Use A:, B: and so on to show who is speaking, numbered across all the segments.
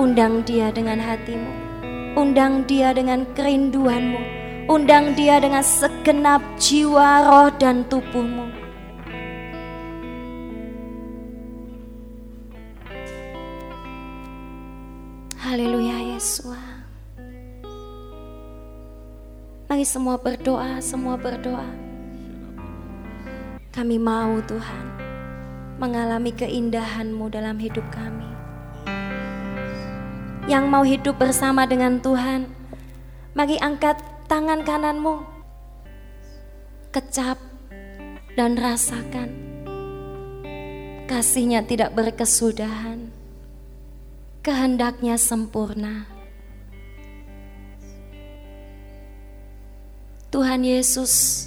A: Undang dia dengan hatimu. Undang dia dengan kerinduanmu. Undang dia dengan segenap jiwa, roh, dan tubuhmu. Haleluya Yesus. Mari semua berdoa, semua berdoa. Kami mau Tuhan mengalami keindahan-Mu dalam hidup kami yang mau hidup bersama dengan Tuhan, mari angkat tangan kananmu, kecap dan rasakan kasihnya tidak berkesudahan, kehendaknya sempurna. Tuhan Yesus,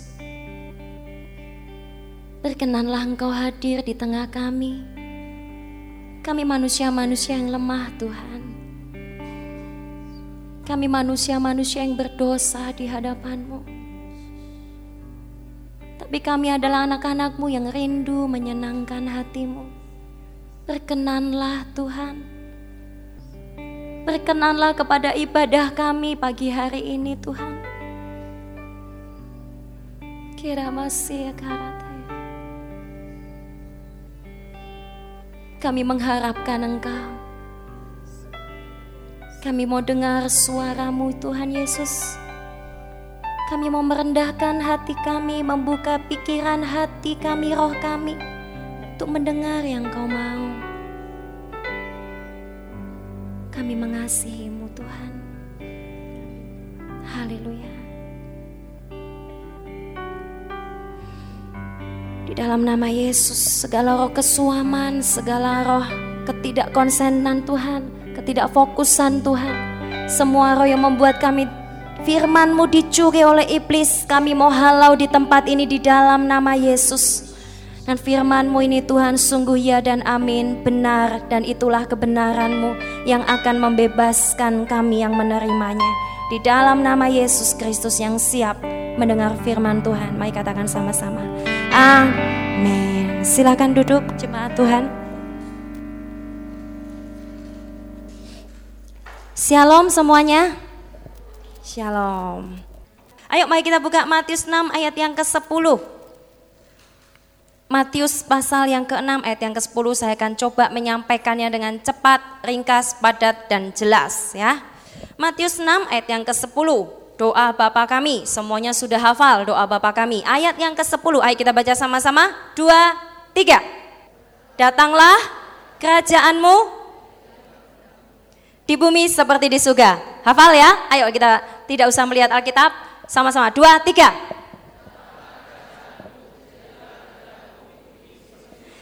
A: berkenanlah Engkau hadir di tengah kami. Kami manusia-manusia yang lemah, Tuhan. Kami manusia-manusia yang berdosa di hadapanmu. Tapi kami adalah anak-anakmu yang rindu menyenangkan hatimu. Berkenanlah Tuhan. Berkenanlah kepada ibadah kami pagi hari ini Tuhan. Kira masih Kami mengharapkan Engkau kami mau dengar suaramu Tuhan Yesus. Kami mau merendahkan hati kami, membuka pikiran hati kami, roh kami untuk mendengar yang kau mau. Kami mengasihimu Tuhan. Haleluya. Di dalam nama Yesus, segala roh kesuaman, segala roh ketidakkonsenan Tuhan, ketidakfokusan Tuhan. Semua roh yang membuat kami firman-Mu dicuri oleh iblis, kami mau halau di tempat ini di dalam nama Yesus. Dan firman-Mu ini Tuhan sungguh ya dan amin, benar dan itulah kebenaran-Mu yang akan membebaskan kami yang menerimanya. Di dalam nama Yesus Kristus yang siap mendengar firman Tuhan. Mari katakan sama-sama. Amin. Silakan duduk jemaat Tuhan. Shalom semuanya. Shalom. Ayo mari kita buka Matius 6 ayat yang ke-10. Matius pasal yang ke-6 ayat yang ke-10 saya akan coba menyampaikannya dengan cepat, ringkas, padat dan jelas ya. Matius 6 ayat yang ke-10. Doa Bapa kami, semuanya sudah hafal doa Bapa kami. Ayat yang ke-10, ayo kita baca sama-sama. Dua, tiga. Datanglah kerajaanmu di bumi seperti di surga. Hafal ya? Ayo kita tidak usah melihat Alkitab. Sama-sama. Dua, tiga.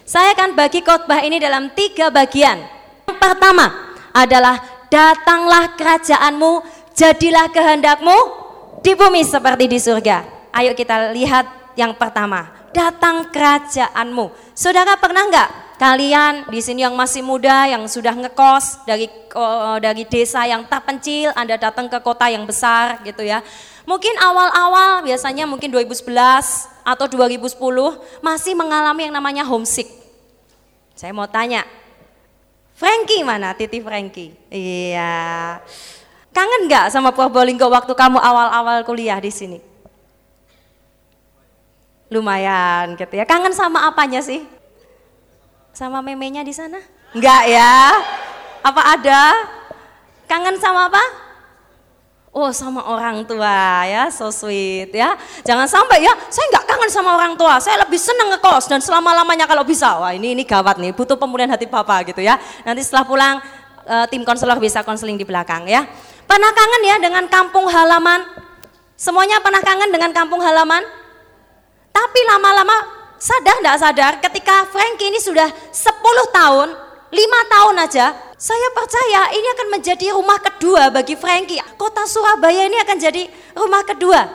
A: Saya akan bagi khotbah ini dalam tiga bagian. Yang pertama adalah datanglah kerajaanmu, jadilah kehendakmu di bumi seperti di surga. Ayo kita lihat yang pertama. Datang kerajaanmu. Saudara pernah enggak kalian di sini yang masih muda yang sudah ngekos dari uh, dari desa yang terpencil Anda datang ke kota yang besar gitu ya. Mungkin awal-awal biasanya mungkin 2011 atau 2010 masih mengalami yang namanya homesick. Saya mau tanya, Frankie mana? Titi Frankie. Iya. Kangen nggak sama Probolinggo waktu kamu awal-awal kuliah di sini? Lumayan gitu ya. Kangen sama apanya sih? Sama memenya di sana? Enggak ya? Apa ada? Kangen sama apa? Oh sama orang tua ya, so sweet ya. Jangan sampai ya, saya nggak kangen sama orang tua, saya lebih seneng ngekos dan selama-lamanya kalau bisa. Wah ini ini gawat nih, butuh pemulihan hati papa gitu ya. Nanti setelah pulang uh, tim konselor bisa konseling di belakang ya. Pernah kangen ya dengan kampung halaman? Semuanya pernah kangen dengan kampung halaman? Tapi lama-lama sadar tidak sadar ketika Frankie ini sudah 10 tahun, 5 tahun aja, saya percaya ini akan menjadi rumah kedua bagi Frankie. Kota Surabaya ini akan jadi rumah kedua.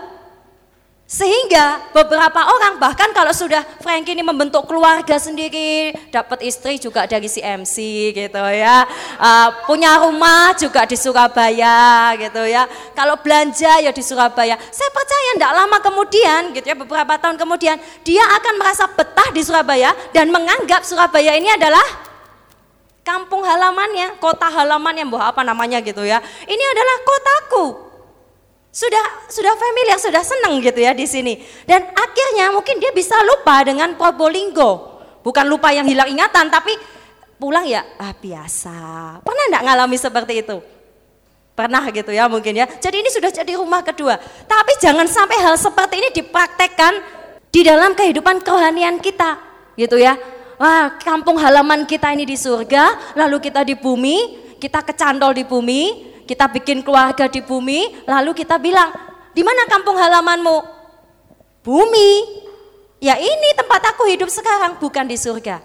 A: Sehingga beberapa orang bahkan kalau sudah Frank ini membentuk keluarga sendiri, dapat istri juga dari si MC gitu ya, uh, punya rumah juga di Surabaya gitu ya. Kalau belanja ya di Surabaya. Saya percaya tidak lama kemudian gitu ya, beberapa tahun kemudian dia akan merasa betah di Surabaya dan menganggap Surabaya ini adalah kampung halamannya, kota halamannya, mbah apa namanya gitu ya. Ini adalah kotaku. Sudah sudah familiar, sudah senang gitu ya di sini. Dan akhirnya mungkin dia bisa lupa dengan Probolinggo. Bukan lupa yang hilang ingatan, tapi pulang ya ah biasa. Pernah enggak ngalami seperti itu? Pernah gitu ya mungkin ya. Jadi ini sudah jadi rumah kedua. Tapi jangan sampai hal seperti ini dipraktekkan di dalam kehidupan kerohanian kita gitu ya. Wah, kampung halaman kita ini di surga, lalu kita di bumi, kita kecantol di bumi, kita bikin keluarga di bumi, lalu kita bilang, di mana kampung halamanmu? Bumi. Ya ini tempat aku hidup sekarang, bukan di surga.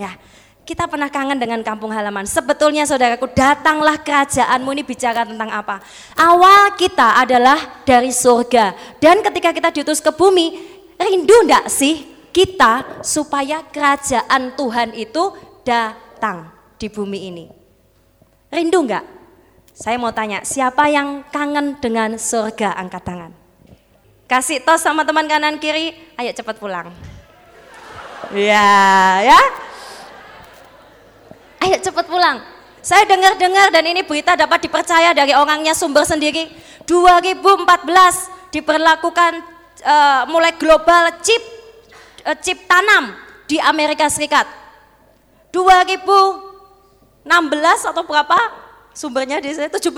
A: Ya, kita pernah kangen dengan kampung halaman. Sebetulnya saudaraku, datanglah kerajaanmu ini bicara tentang apa? Awal kita adalah dari surga. Dan ketika kita diutus ke bumi, rindu enggak sih kita supaya kerajaan Tuhan itu datang di bumi ini. Rindu enggak? Saya mau tanya, siapa yang kangen dengan surga? Angkat tangan. Kasih tos sama teman kanan kiri, ayo cepat pulang. Ya, ya. Ayo cepat pulang. Saya dengar-dengar dan ini berita dapat dipercaya dari orangnya sumber sendiri. 2014 diperlakukan uh, mulai global chip uh, chip tanam di Amerika Serikat. 2016 atau berapa sumbernya di sini 17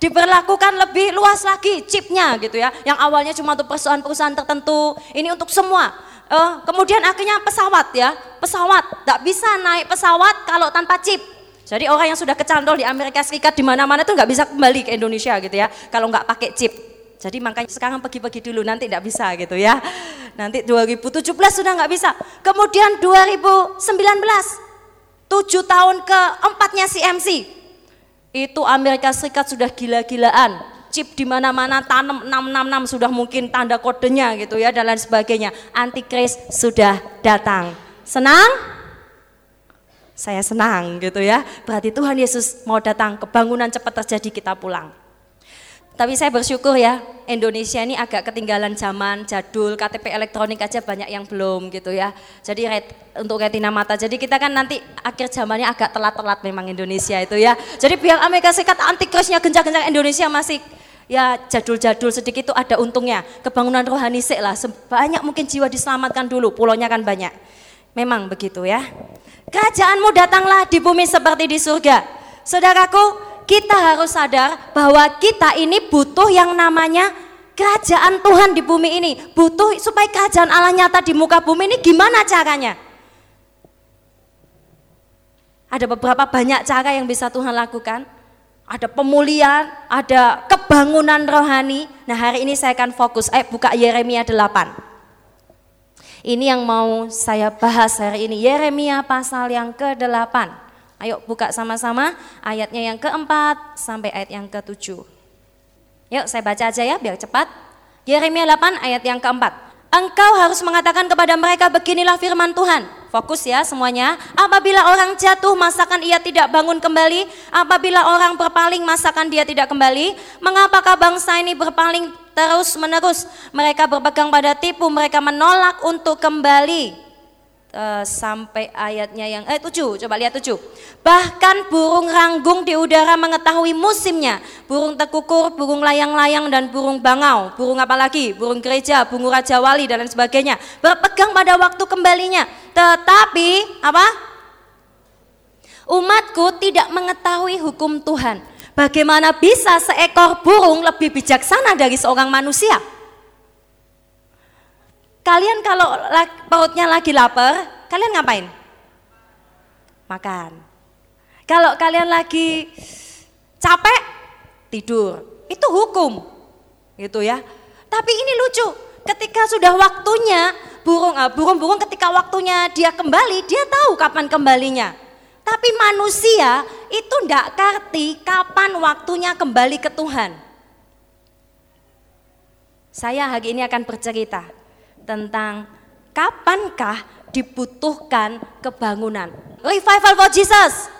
A: diberlakukan lebih luas lagi chipnya gitu ya. Yang awalnya cuma untuk perusahaan-perusahaan tertentu, ini untuk semua. Uh, kemudian akhirnya pesawat ya, pesawat tak bisa naik pesawat kalau tanpa chip. Jadi orang yang sudah kecantol di Amerika Serikat di mana-mana itu nggak bisa kembali ke Indonesia gitu ya, kalau nggak pakai chip. Jadi makanya sekarang pergi-pergi dulu, nanti tidak bisa gitu ya. Nanti 2017 sudah nggak bisa. Kemudian 2019, tujuh tahun keempatnya CMC. Itu Amerika Serikat sudah gila-gilaan. Chip di mana-mana tanam 666 sudah mungkin tanda kodenya gitu ya dan lain sebagainya. Antikris sudah datang. Senang? Saya senang gitu ya. Berarti Tuhan Yesus mau datang, kebangunan cepat terjadi kita pulang. Tapi saya bersyukur ya, Indonesia ini agak ketinggalan zaman jadul, KTP elektronik aja banyak yang belum gitu ya. Jadi ret, untuk retina mata, jadi kita kan nanti akhir zamannya agak telat-telat memang Indonesia itu ya. Jadi biar Amerika Serikat antikrisnya gencar-gencar Indonesia masih ya jadul-jadul sedikit itu ada untungnya. Kebangunan rohani sih lah, sebanyak mungkin jiwa diselamatkan dulu, pulaunya kan banyak. Memang begitu ya. Kerajaanmu datanglah di bumi seperti di surga. Saudaraku, kita harus sadar bahwa kita ini butuh yang namanya kerajaan Tuhan di bumi ini. Butuh supaya kerajaan Allah nyata di muka bumi ini gimana caranya? Ada beberapa banyak cara yang bisa Tuhan lakukan. Ada pemulihan, ada kebangunan rohani. Nah hari ini saya akan fokus, eh buka Yeremia 8. Ini yang mau saya bahas hari ini, Yeremia pasal yang ke-8. Ayo buka sama-sama ayatnya yang keempat sampai ayat yang ketujuh. Yuk saya baca aja ya biar cepat. Yeremia 8 ayat yang keempat. Engkau harus mengatakan kepada mereka beginilah firman Tuhan. Fokus ya semuanya. Apabila orang jatuh masakan ia tidak bangun kembali. Apabila orang berpaling masakan dia tidak kembali. Mengapakah bangsa ini berpaling terus menerus? Mereka berpegang pada tipu, mereka menolak untuk kembali uh, sampai ayatnya yang eh tujuh. Coba lihat tujuh. Bahkan burung ranggung di udara mengetahui musimnya. Burung tekukur burung layang-layang dan burung bangau. Burung apa lagi? Burung gereja burung raja wali dan lain sebagainya. Berpegang pada waktu kembalinya. Tetapi apa? Umatku tidak mengetahui hukum Tuhan. Bagaimana bisa seekor burung lebih bijaksana dari seorang manusia Kalian kalau perutnya lagi lapar, kalian ngapain? Makan. Kalau kalian lagi capek, tidur. Itu hukum. Gitu ya. Tapi ini lucu, ketika sudah waktunya burung ah, burung-burung ketika waktunya dia kembali, dia tahu kapan kembalinya. Tapi manusia itu tidak ngerti kapan waktunya kembali ke Tuhan. Saya hari ini akan bercerita tentang kapankah dibutuhkan kebangunan. Revival for Jesus.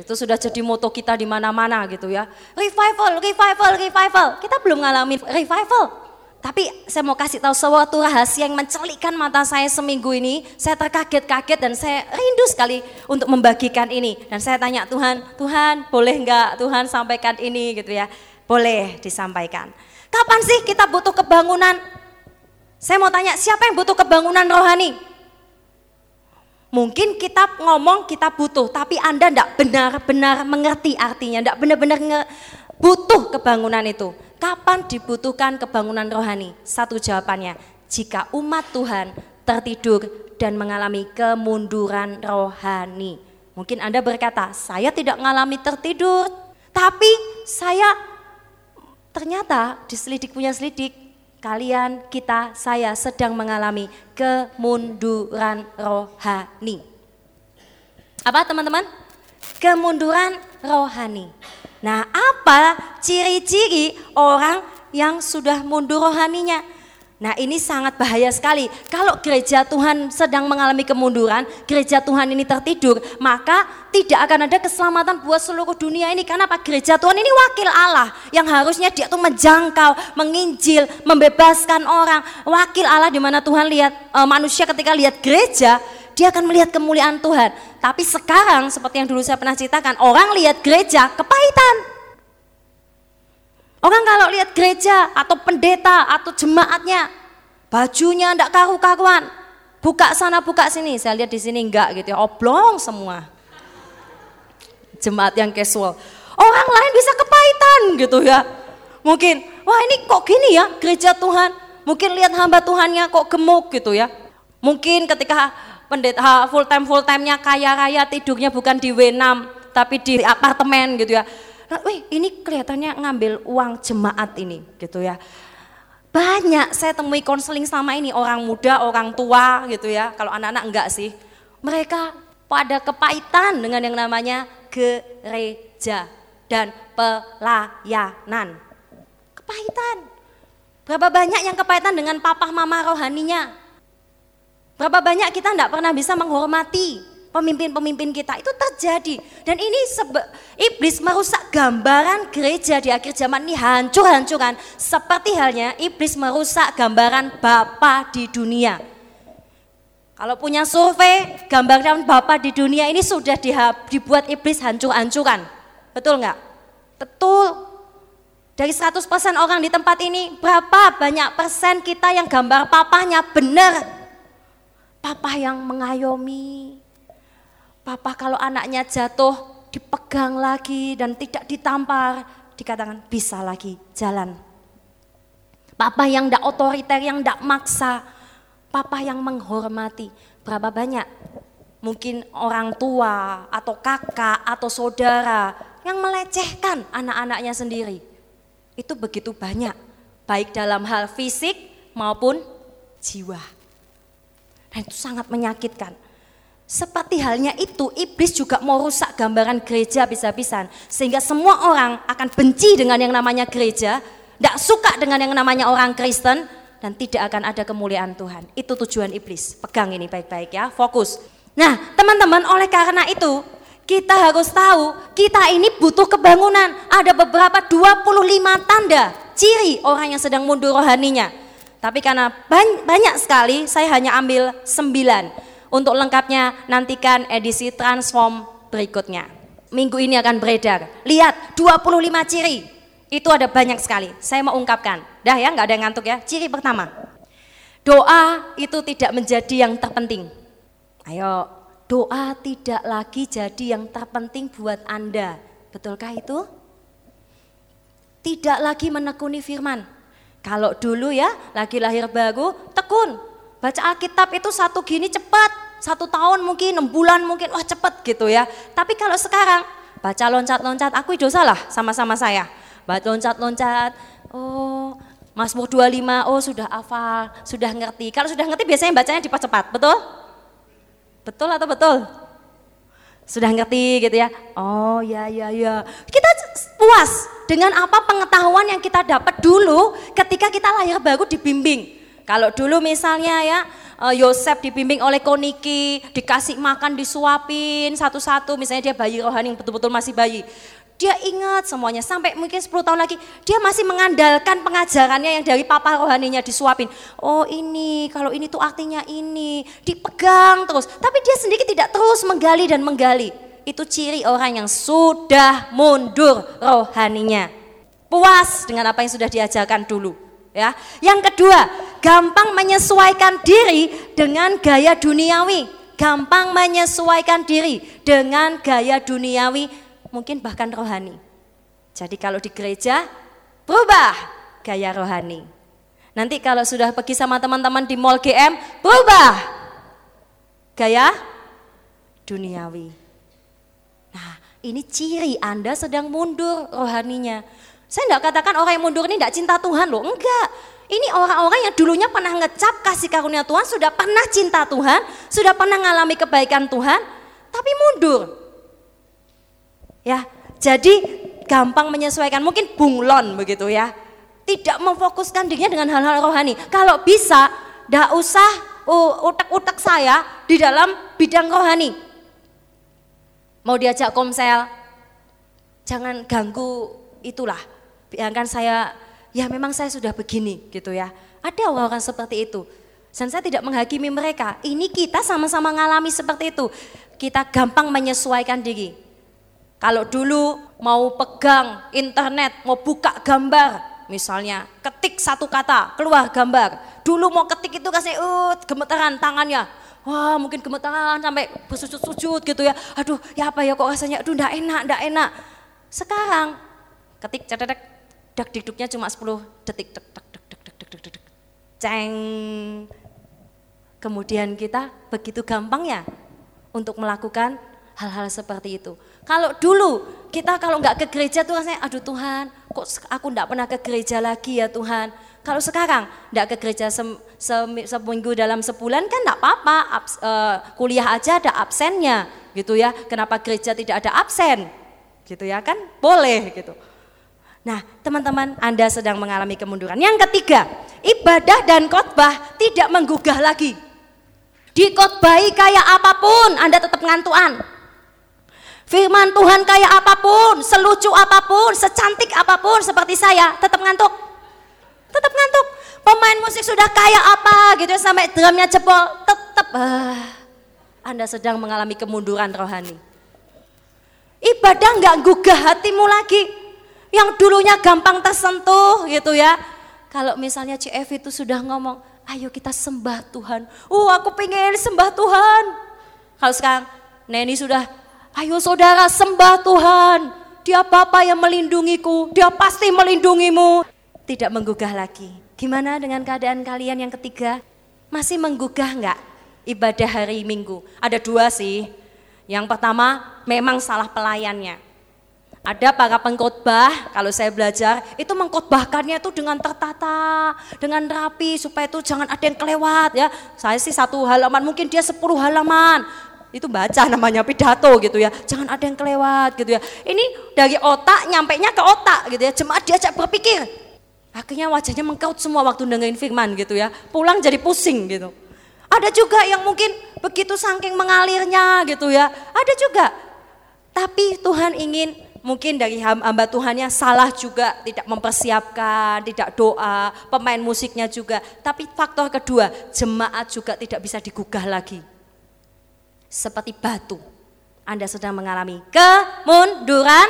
A: Itu sudah jadi moto kita di mana-mana gitu ya. Revival, revival, revival. Kita belum ngalamin revival. Tapi saya mau kasih tahu suatu rahasia yang mencelikkan mata saya seminggu ini. Saya terkaget-kaget dan saya rindu sekali untuk membagikan ini. Dan saya tanya Tuhan, Tuhan boleh enggak Tuhan sampaikan ini gitu ya. Boleh disampaikan. Kapan sih kita butuh kebangunan? Saya mau tanya, siapa yang butuh kebangunan rohani? Mungkin kita ngomong kita butuh, tapi Anda tidak benar-benar mengerti artinya, tidak benar-benar butuh kebangunan itu. Kapan dibutuhkan kebangunan rohani? Satu jawabannya, jika umat Tuhan tertidur dan mengalami kemunduran rohani. Mungkin Anda berkata, saya tidak mengalami tertidur, tapi saya ternyata diselidik punya selidik, kalian, kita, saya sedang mengalami kemunduran rohani. Apa teman-teman? Kemunduran rohani. Nah, apa ciri-ciri orang yang sudah mundur rohaninya? Nah, ini sangat bahaya sekali. Kalau gereja Tuhan sedang mengalami kemunduran, gereja Tuhan ini tertidur, maka tidak akan ada keselamatan buat seluruh dunia ini. Karena apa? Gereja Tuhan ini wakil Allah yang harusnya dia tuh menjangkau, menginjil, membebaskan orang. Wakil Allah di mana Tuhan lihat e, manusia ketika lihat gereja, dia akan melihat kemuliaan Tuhan. Tapi sekarang seperti yang dulu saya pernah ceritakan, orang lihat gereja kepahitan. Orang kalau lihat gereja atau pendeta atau jemaatnya, bajunya ndak karu-karuan, buka sana buka sini. Saya lihat di sini enggak gitu ya, oblong semua. Jemaat yang casual. Orang lain bisa kepahitan gitu ya. Mungkin, wah ini kok gini ya gereja Tuhan. Mungkin lihat hamba Tuhannya kok gemuk gitu ya. Mungkin ketika pendeta full time full time-nya kaya raya tidurnya bukan di W6 tapi di apartemen gitu ya. Wih ini kelihatannya ngambil uang jemaat ini gitu ya. Banyak saya temui konseling selama ini orang muda, orang tua gitu ya. Kalau anak-anak enggak sih. Mereka pada kepahitan dengan yang namanya gereja dan pelayanan. Kepahitan. Berapa banyak yang kepahitan dengan papa mama rohaninya? Berapa banyak kita tidak pernah bisa menghormati pemimpin-pemimpin kita itu terjadi dan ini sebe iblis merusak gambaran gereja di akhir zaman ini hancur-hancuran seperti halnya iblis merusak gambaran Bapa di dunia. Kalau punya survei gambaran Bapa di dunia ini sudah dibuat iblis hancur-hancuran. Betul nggak? Betul. Dari 100% orang di tempat ini berapa banyak persen kita yang gambar papanya benar Papa yang mengayomi. Papa kalau anaknya jatuh dipegang lagi dan tidak ditampar, dikatakan bisa lagi jalan. Papa yang tidak otoriter, yang tidak maksa. Papa yang menghormati. Berapa banyak? Mungkin orang tua atau kakak atau saudara yang melecehkan anak-anaknya sendiri. Itu begitu banyak, baik dalam hal fisik maupun jiwa. Dan itu sangat menyakitkan. Seperti halnya itu, iblis juga mau rusak gambaran gereja bisa-bisan. Sehingga semua orang akan benci dengan yang namanya gereja, tidak suka dengan yang namanya orang Kristen, dan tidak akan ada kemuliaan Tuhan. Itu tujuan iblis. Pegang ini baik-baik ya, fokus. Nah teman-teman oleh karena itu, kita harus tahu kita ini butuh kebangunan. Ada beberapa 25 tanda ciri orang yang sedang mundur rohaninya. Tapi karena banyak sekali, saya hanya ambil sembilan. Untuk lengkapnya nantikan edisi Transform berikutnya. Minggu ini akan beredar. Lihat 25 ciri. Itu ada banyak sekali. Saya mau ungkapkan. Dah ya, nggak ada yang ngantuk ya. Ciri pertama. Doa itu tidak menjadi yang terpenting. Ayo, doa tidak lagi jadi yang terpenting buat Anda. Betulkah itu? Tidak lagi menekuni firman kalau dulu ya lagi lahir baru tekun. Baca Alkitab itu satu gini cepat. Satu tahun mungkin, enam bulan mungkin, wah cepet gitu ya. Tapi kalau sekarang baca loncat-loncat, aku dosa lah sama-sama saya. Baca loncat-loncat, oh Mazmur 25, oh sudah hafal, sudah ngerti. Kalau sudah ngerti biasanya bacanya cepat-cepat, betul? Betul atau betul? Sudah ngerti gitu ya? Oh ya ya ya. Kita puas dengan apa pengetahuan yang kita dapat dulu ketika kita lahir baru dibimbing. Kalau dulu misalnya ya eh, Yosef dibimbing oleh Koniki, dikasih makan, disuapin satu-satu, misalnya dia bayi rohani yang betul-betul masih bayi. Dia ingat semuanya sampai mungkin 10 tahun lagi dia masih mengandalkan pengajarannya yang dari papa rohaninya disuapin. Oh ini, kalau ini tuh artinya ini, dipegang terus. Tapi dia sendiri tidak terus menggali dan menggali. Itu ciri orang yang sudah mundur rohaninya. Puas dengan apa yang sudah diajarkan dulu. Ya. Yang kedua, gampang menyesuaikan diri dengan gaya duniawi. Gampang menyesuaikan diri dengan gaya duniawi mungkin bahkan rohani. Jadi kalau di gereja berubah gaya rohani. Nanti kalau sudah pergi sama teman-teman di mall GM berubah gaya duniawi. Nah ini ciri Anda sedang mundur rohaninya. Saya tidak katakan orang yang mundur ini tidak cinta Tuhan loh, enggak. Ini orang-orang yang dulunya pernah ngecap kasih karunia Tuhan, sudah pernah cinta Tuhan, sudah pernah mengalami kebaikan Tuhan, tapi mundur. Ya, jadi gampang menyesuaikan, mungkin bunglon begitu ya. Tidak memfokuskan dirinya dengan hal-hal rohani. Kalau bisa, tidak usah utak-utak saya di dalam bidang rohani. Mau diajak komsel, jangan ganggu itulah. Biarkan saya, ya memang saya sudah begini gitu ya. Ada orang-orang seperti itu. Dan saya tidak menghakimi mereka. Ini kita sama-sama mengalami seperti itu. Kita gampang menyesuaikan diri kalau dulu mau pegang internet, mau buka gambar, misalnya ketik satu kata, keluar gambar. Dulu mau ketik itu kasih uh, gemetaran tangannya. Wah mungkin gemetaran sampai bersujud-sujud gitu ya. Aduh ya apa ya kok rasanya, aduh ndak enak, ndak enak. Sekarang ketik cedek, dak dikduknya cuma 10 detik, dek, dek, dek, dek, dek, dek, dek, dek. Ceng. Kemudian kita begitu gampangnya untuk melakukan hal-hal seperti itu. Kalau dulu kita kalau nggak ke gereja tuh rasanya, aduh Tuhan, kok aku nggak pernah ke gereja lagi ya Tuhan. Kalau sekarang nggak ke gereja se, se, seminggu dalam sebulan kan nggak apa-apa, uh, kuliah aja ada absennya gitu ya. Kenapa gereja tidak ada absen? Gitu ya kan? Boleh gitu. Nah, teman-teman, Anda sedang mengalami kemunduran. Yang ketiga, ibadah dan khotbah tidak menggugah lagi. Dikotbahi kayak apa pun, Anda tetap ngantuan. Firman Tuhan kayak apa pun, selucu apa pun, secantik apa pun seperti saya, tetap ngantuk. Tetap ngantuk. Pemain musik sudah kayak apa gitu sampai drumnya jebol, tetap uh, Anda sedang mengalami kemunduran rohani. Ibadah nggak gugah hatimu lagi. Yang dulunya gampang tersentuh gitu ya. Kalau misalnya CF itu sudah ngomong, ayo kita sembah Tuhan. Uh aku pengen sembah Tuhan. Kalau sekarang Neni sudah Ayo saudara sembah Tuhan. Dia Bapa yang melindungiku, dia pasti melindungimu. Tidak menggugah lagi. Gimana dengan keadaan kalian yang ketiga? Masih menggugah enggak ibadah hari Minggu? Ada dua sih. Yang pertama memang salah pelayannya. Ada para pengkhotbah, kalau saya belajar, itu mengkhotbahkannya itu dengan tertata, dengan rapi, supaya itu jangan ada yang kelewat ya. Saya sih satu halaman, mungkin dia sepuluh halaman itu baca namanya pidato gitu ya. Jangan ada yang kelewat gitu ya. Ini dari otak nyampe nya ke otak gitu ya. Jemaat diajak berpikir. Akhirnya wajahnya mengkaut semua waktu dengerin firman gitu ya. Pulang jadi pusing gitu. Ada juga yang mungkin begitu saking mengalirnya gitu ya. Ada juga. Tapi Tuhan ingin mungkin dari hamba Tuhannya salah juga, tidak mempersiapkan, tidak doa, pemain musiknya juga. Tapi faktor kedua, jemaat juga tidak bisa digugah lagi seperti batu. Anda sedang mengalami kemunduran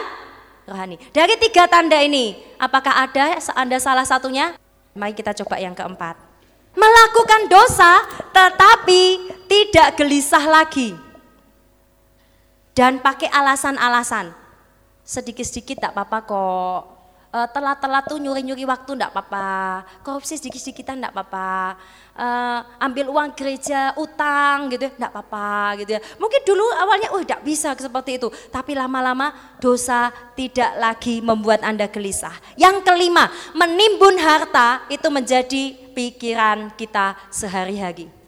A: rohani. Dari tiga tanda ini, apakah ada Anda salah satunya? Mari kita coba yang keempat. Melakukan dosa tetapi tidak gelisah lagi. Dan pakai alasan-alasan. Sedikit-sedikit tak apa-apa kok uh, telat-telat tuh nyuri-nyuri waktu enggak apa-apa, korupsi sedikit-sedikitan enggak apa-apa, uh, ambil uang gereja, utang gitu enggak apa-apa gitu ya. Mungkin dulu awalnya oh enggak bisa seperti itu, tapi lama-lama dosa tidak lagi membuat Anda gelisah. Yang kelima, menimbun harta itu menjadi pikiran kita sehari-hari.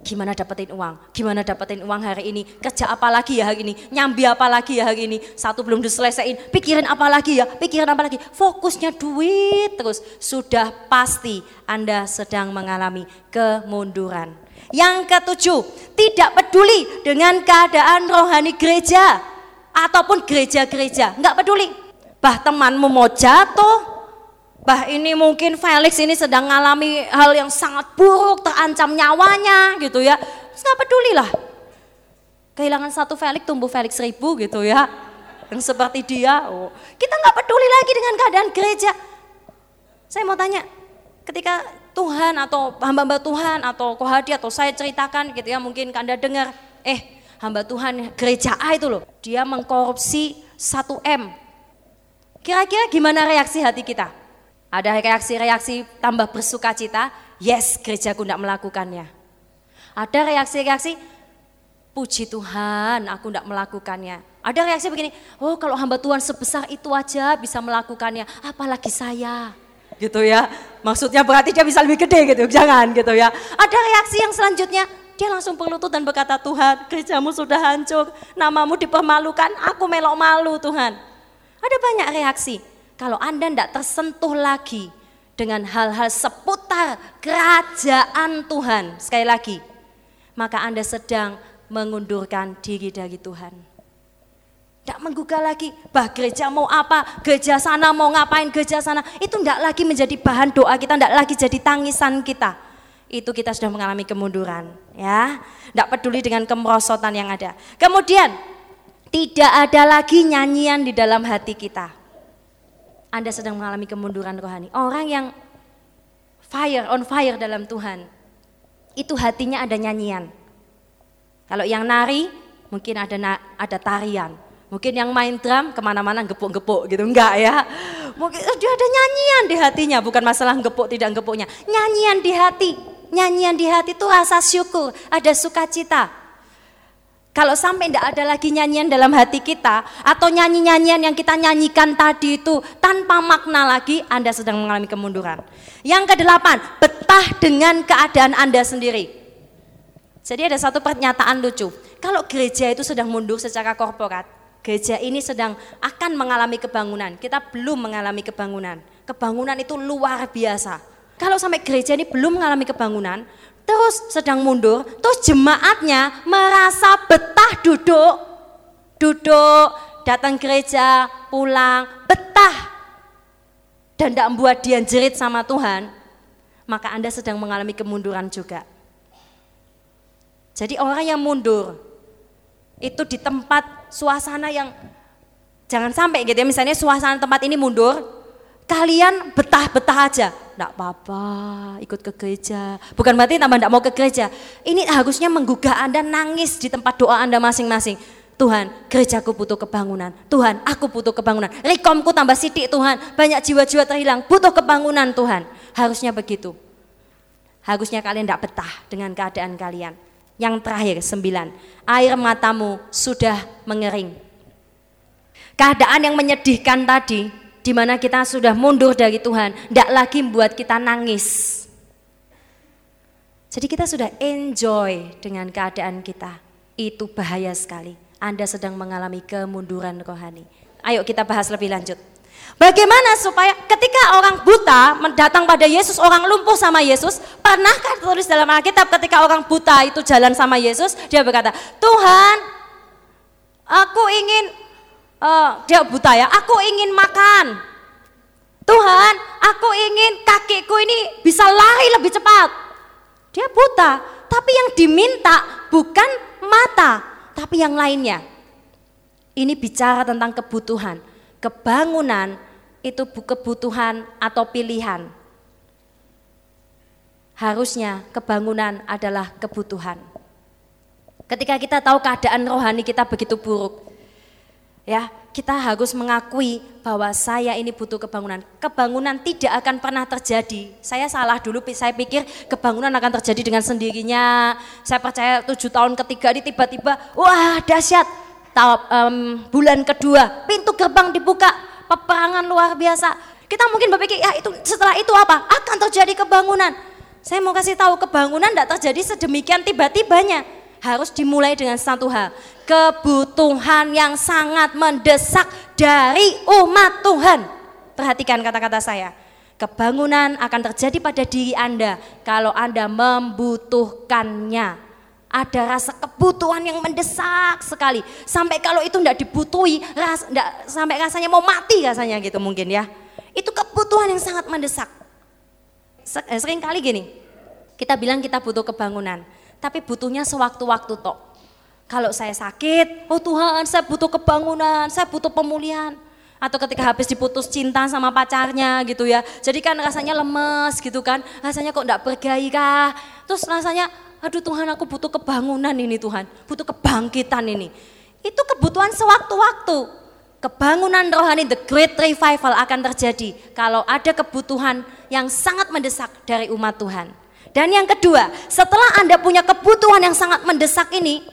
A: Gimana dapetin uang? Gimana dapetin uang hari ini? Kerja apa lagi ya hari ini? Nyambi apa lagi ya hari ini? Satu belum diselesaikan, pikirin apa lagi ya? Pikirin apa lagi? Fokusnya duit terus. Sudah pasti Anda sedang mengalami kemunduran. Yang ketujuh, tidak peduli dengan keadaan rohani gereja. ataupun gereja-gereja, nggak peduli. Bah temanmu mau jatuh, bah ini mungkin Felix ini sedang mengalami hal yang sangat buruk, terancam nyawanya gitu ya. Nggak peduli lah. Kehilangan satu Felix tumbuh Felix seribu gitu ya. Yang seperti dia, oh, kita nggak peduli lagi dengan keadaan gereja. Saya mau tanya, ketika Tuhan atau hamba-hamba Tuhan atau kohadi atau saya ceritakan gitu ya mungkin Anda dengar eh hamba Tuhan gereja A itu loh dia mengkorupsi 1 M kira-kira gimana reaksi hati kita ada reaksi-reaksi tambah bersuka cita yes gerejaku tidak melakukannya ada reaksi-reaksi puji Tuhan aku tidak melakukannya ada reaksi begini oh kalau hamba Tuhan sebesar itu aja bisa melakukannya apalagi saya gitu ya. Maksudnya berarti dia bisa lebih gede gitu, jangan gitu ya. Ada reaksi yang selanjutnya, dia langsung berlutut dan berkata, Tuhan gerejamu sudah hancur, namamu dipermalukan, aku melok malu Tuhan. Ada banyak reaksi. Kalau Anda tidak tersentuh lagi dengan hal-hal seputar kerajaan Tuhan, sekali lagi, maka Anda sedang mengundurkan diri dari Tuhan. Tidak menggugah lagi, bah gereja mau apa, gereja sana mau ngapain, gereja sana. Itu tidak lagi menjadi bahan doa kita, tidak lagi jadi tangisan kita. Itu kita sudah mengalami kemunduran. ya. Tidak peduli dengan kemerosotan yang ada. Kemudian, tidak ada lagi nyanyian di dalam hati kita. Anda sedang mengalami kemunduran rohani. Orang yang fire, on fire dalam Tuhan, itu hatinya ada nyanyian. Kalau yang nari, mungkin ada ada tarian. Mungkin yang main drum ke mana-mana gepuk-gepuk gitu, enggak ya. Mungkin dia ada nyanyian di hatinya, bukan masalah gepuk tidak gepuknya. Nyanyian di hati, nyanyian di hati itu rasa syukur, ada sukacita. Kalau sampai tidak ada lagi nyanyian dalam hati kita, atau nyanyi-nyanyian yang kita nyanyikan tadi itu tanpa makna lagi, Anda sedang mengalami kemunduran. Yang kedelapan, betah dengan keadaan Anda sendiri. Jadi ada satu pernyataan lucu, kalau gereja itu sedang mundur secara korporat, gereja ini sedang akan mengalami kebangunan. Kita belum mengalami kebangunan. Kebangunan itu luar biasa. Kalau sampai gereja ini belum mengalami kebangunan, terus sedang mundur, terus jemaatnya merasa betah duduk, duduk, datang gereja, pulang, betah, dan tidak membuat dia jerit sama Tuhan, maka Anda sedang mengalami kemunduran juga. Jadi orang yang mundur, itu di tempat suasana yang jangan sampai gitu ya misalnya suasana tempat ini mundur kalian betah-betah aja enggak apa-apa ikut ke gereja bukan berarti tambah enggak mau ke gereja ini harusnya menggugah anda nangis di tempat doa anda masing-masing Tuhan, gerejaku butuh kebangunan. Tuhan, aku butuh kebangunan. Rekomku tambah sidik Tuhan. Banyak jiwa-jiwa terhilang, butuh kebangunan Tuhan. Harusnya begitu. Harusnya kalian tidak betah dengan keadaan kalian. Yang terakhir, sembilan. Air matamu sudah mengering. Keadaan yang menyedihkan tadi, di mana kita sudah mundur dari Tuhan, tidak lagi membuat kita nangis. Jadi kita sudah enjoy dengan keadaan kita. Itu bahaya sekali. Anda sedang mengalami kemunduran rohani. Ayo kita bahas lebih lanjut. Bagaimana supaya ketika orang buta mendatang pada Yesus, orang lumpuh sama Yesus, pernahkah tulis dalam Alkitab ketika orang buta itu jalan sama Yesus, dia berkata, Tuhan, aku ingin, uh, dia buta ya, aku ingin makan. Tuhan, aku ingin kakiku ini bisa lari lebih cepat. Dia buta, tapi yang diminta bukan mata, tapi yang lainnya. Ini bicara tentang kebutuhan kebangunan itu kebutuhan atau pilihan. Harusnya kebangunan adalah kebutuhan. Ketika kita tahu keadaan rohani kita begitu buruk, ya kita harus mengakui bahwa saya ini butuh kebangunan. Kebangunan tidak akan pernah terjadi. Saya salah dulu, saya pikir kebangunan akan terjadi dengan sendirinya. Saya percaya tujuh tahun ketiga ini tiba-tiba, wah dahsyat, um, bulan kedua, pintu gerbang dibuka, peperangan luar biasa. Kita mungkin berpikir, ya itu setelah itu apa? Akan terjadi kebangunan. Saya mau kasih tahu kebangunan tidak terjadi sedemikian tiba-tibanya. Harus dimulai dengan satu hal, kebutuhan yang sangat mendesak dari umat Tuhan. Perhatikan kata-kata saya. Kebangunan akan terjadi pada diri Anda kalau Anda membutuhkannya Ada rasa kebutuhan yang mendesak sekali. Sampai kalau itu tidak dibutuhi, ras, enggak, sampai rasanya mau mati rasanya gitu mungkin ya. Itu kebutuhan yang sangat mendesak. Eh, sering kali gini, kita bilang kita butuh kebangunan, tapi butuhnya sewaktu-waktu tok. Kalau saya sakit, oh Tuhan saya butuh kebangunan, saya butuh pemulihan atau ketika habis diputus cinta sama pacarnya gitu ya. Jadi kan rasanya lemes gitu kan, rasanya kok enggak bergairah. Terus rasanya, aduh Tuhan aku butuh kebangunan ini Tuhan, butuh kebangkitan ini. Itu kebutuhan sewaktu-waktu. Kebangunan rohani, the great revival akan terjadi kalau ada kebutuhan yang sangat mendesak dari umat Tuhan. Dan yang kedua, setelah Anda punya kebutuhan yang sangat mendesak ini,